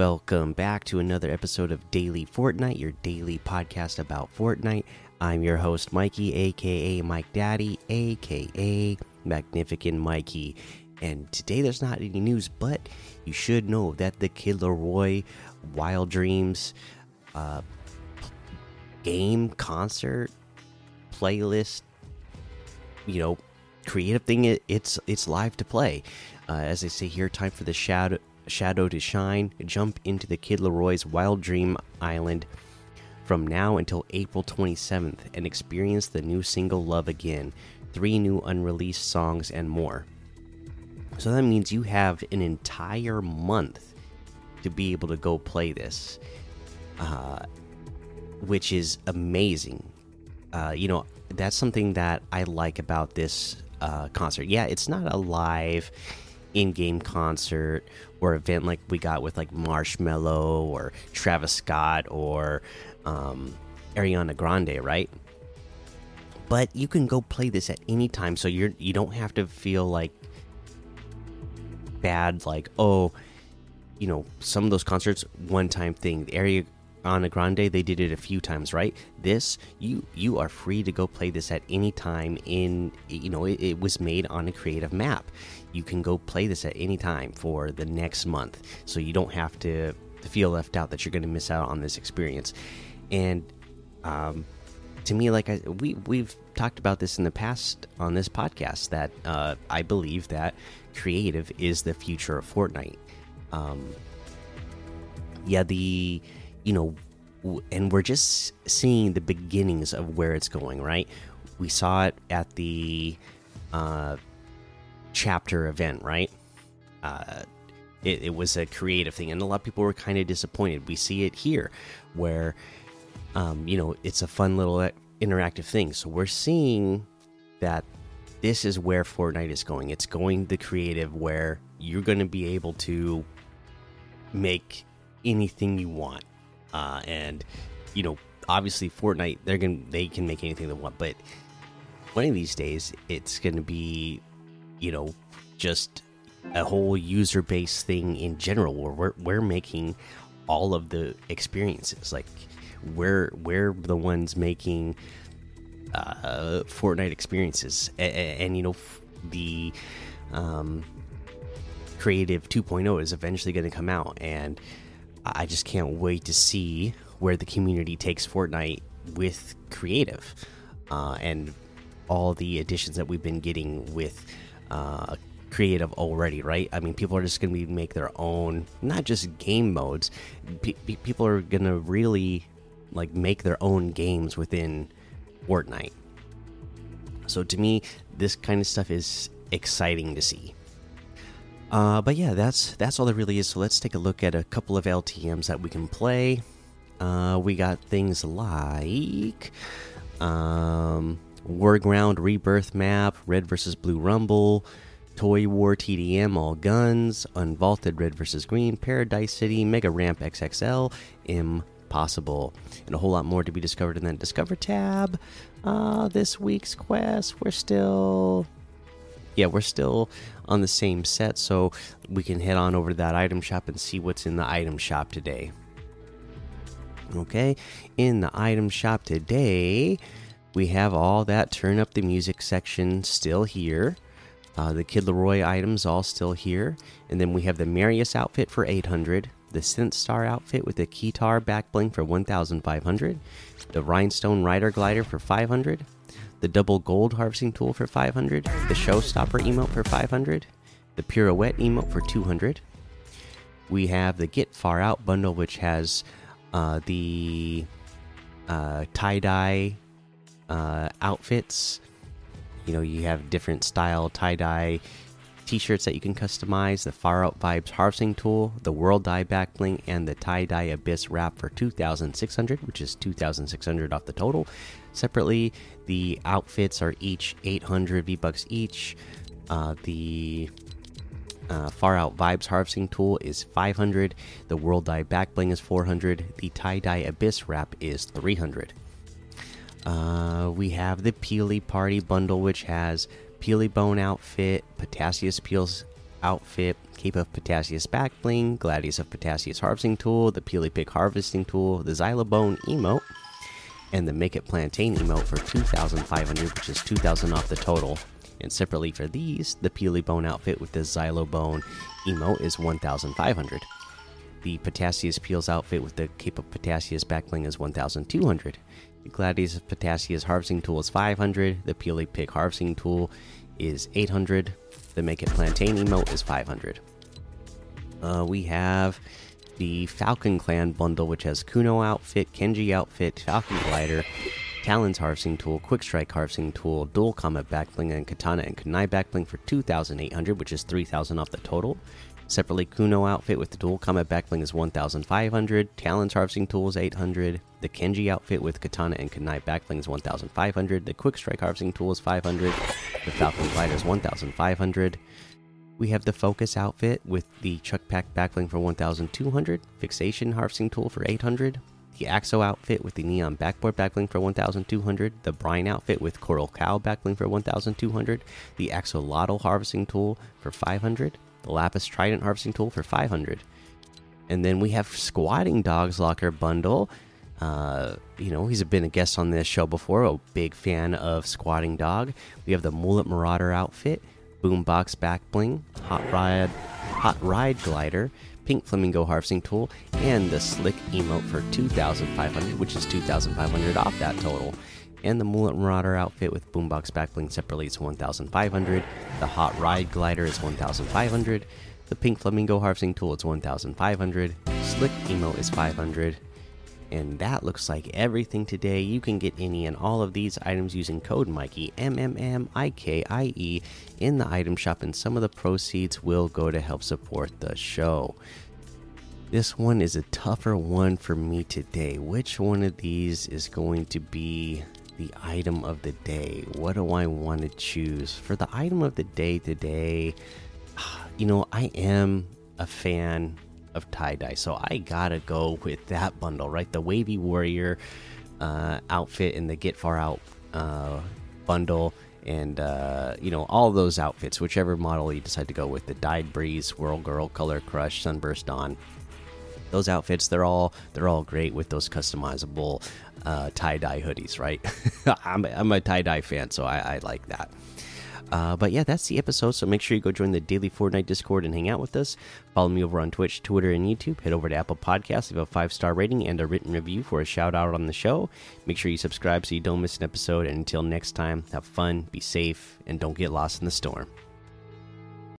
Welcome back to another episode of Daily Fortnite, your daily podcast about Fortnite. I'm your host, Mikey, aka Mike Daddy, aka Magnificent Mikey. And today there's not any news, but you should know that the Kid Laroi Wild Dreams uh, game, concert, playlist, you know, creative thing, it, it's it's live to play. Uh, as they say here, time for the shadow shadow to shine. Jump into the Kid Laroi's Wild Dream Island from now until April 27th and experience the new single Love Again, three new unreleased songs, and more. So that means you have an entire month to be able to go play this, uh, which is amazing. Uh, you know, that's something that I like about this uh, concert. Yeah, it's not a live in-game concert or event like we got with like Marshmello or Travis Scott or um, Ariana Grande, right? But you can go play this at any time, so you're you don't have to feel like bad, like oh, you know, some of those concerts one-time thing. The Ariana Grande, they did it a few times, right? This, you you are free to go play this at any time. In you know, it, it was made on a creative map. You can go play this at any time for the next month, so you don't have to, to feel left out that you're going to miss out on this experience. And um, to me, like I, we we've talked about this in the past on this podcast that uh, I believe that creative is the future of Fortnite. Um, yeah, the you know, and we're just seeing the beginnings of where it's going. Right, we saw it at the uh, chapter event. Right, uh, it, it was a creative thing, and a lot of people were kind of disappointed. We see it here, where um, you know, it's a fun little interactive thing. So we're seeing that this is where Fortnite is going. It's going the creative where you're going to be able to make anything you want. Uh, and you know, obviously Fortnite they're going they can make anything they want, but one of these days it's going to be you know, just a whole user base thing in general where we're we're making all of the experiences. Like we're we're the ones making uh, Fortnite experiences, and, and you know the um, creative 2.0 is eventually going to come out, and I just can't wait to see where the community takes Fortnite with creative uh, and all the additions that we've been getting with uh, creative already, right? I mean, people are just going to make their own, not just game modes. People are going to really like make their own games within Fortnite. So to me, this kind of stuff is exciting to see. Uh, but yeah, that's that's all there really is. So let's take a look at a couple of LTM's that we can play. Uh, we got things like um, Warground Rebirth Map, Red versus Blue Rumble, Toy War TDM All Guns, Unvaulted Red versus Green, Paradise City, Mega Ramp XXL, Impossible, and a whole lot more to be discovered in that Discover tab. Uh, this week's quest, we're still. Yeah, we're still on the same set, so we can head on over to that item shop and see what's in the item shop today. Okay, in the item shop today, we have all that turn up the music section still here. Uh, the Kid Laroi items all still here, and then we have the Marius outfit for 800, the Synth Star outfit with the Keytar back bling for 1,500, the Rhinestone Rider glider for 500, the Double Gold harvesting tool for 500, the Showstopper emote for 500, the Pirouette emote for 200. We have the Get Far Out bundle, which has uh, the uh, tie dye uh, outfits. You know, you have different style tie dye t-shirts that you can customize the far out vibes harvesting tool the world dye back bling and the tie dye abyss wrap for 2600 which is 2600 off the total. Separately the outfits are each 800 v bucks each. Uh, the uh, far out vibes harvesting tool is 500 the world dye back bling is 400 the tie dye abyss wrap is 300 uh, we have the Peely Party bundle, which has Peely Bone outfit, Potassius Peels outfit, Cape of Potassius back bling, Gladius of Potassius harvesting tool, the Peely Pig harvesting tool, the Xylobone emote, and the Make It Plantain emote for 2,500, which is 2,000 off the total. And separately for these, the Peely Bone outfit with the Xylobone emote is 1,500. The Potassius Peels outfit with the Cape of Potassius back bling is 1,200. The Gladius of Potassius harvesting tool is 500. The Peely Pig harvesting tool is 800. The Make It Plantain emote is 500. Uh, we have the Falcon Clan bundle, which has Kuno outfit, Kenji outfit, Falcon glider, Talon's harvesting tool, Quick Strike harvesting tool, Dual Combat backbling, and Katana and Kunai backbling for 2,800, which is 3,000 off the total. Separately, Kuno outfit with the dual combat backbling is 1,500. Talon's harvesting tools 800. The Kenji outfit with katana and kunai backbling is 1,500. The quick strike harvesting tool is 500. The Falcon glider is 1,500. We have the Focus outfit with the Chuck Pack backbling for 1,200. Fixation harvesting tool for 800. The Axo outfit with the Neon backboard backbling for 1,200. The Brine outfit with Coral Cow backbling for 1,200. The Axolotl harvesting tool for 500 the Lapis Trident harvesting tool for 500. And then we have Squatting Dogs Locker bundle. Uh, you know, he's been a guest on this show before, a big fan of Squatting Dog. We have the Mullet Marauder outfit, Boombox Back Bling, Hot Ride, Hot Ride Glider, Pink Flamingo Harvesting Tool, and the Slick Emote for 2,500, which is 2,500 off that total and the Mullet Marauder outfit with Boombox Backbling separately is 1,500. The Hot Ride Glider is 1,500. The Pink Flamingo Harvesting Tool is 1,500. Slick Emo is 500. And that looks like everything today. You can get any and all of these items using code Mikey M M M I K I E in the item shop, and some of the proceeds will go to help support the show. This one is a tougher one for me today. Which one of these is going to be the item of the day. What do I want to choose? For the item of the day today, you know, I am a fan of tie dye, so I gotta go with that bundle, right? The Wavy Warrior uh, outfit and the Get Far Out uh, bundle, and uh, you know, all those outfits, whichever model you decide to go with the Dyed Breeze, Swirl Girl, Color Crush, Sunburst Dawn those outfits they're all they're all great with those customizable uh, tie dye hoodies, right? I'm, I'm, a tie dye fan, so I, I like that. Uh, but yeah, that's the episode. So make sure you go join the daily Fortnite Discord and hang out with us. Follow me over on Twitch, Twitter, and YouTube. Head over to Apple Podcasts, leave a five star rating and a written review for a shout out on the show. Make sure you subscribe so you don't miss an episode. And until next time, have fun, be safe, and don't get lost in the storm.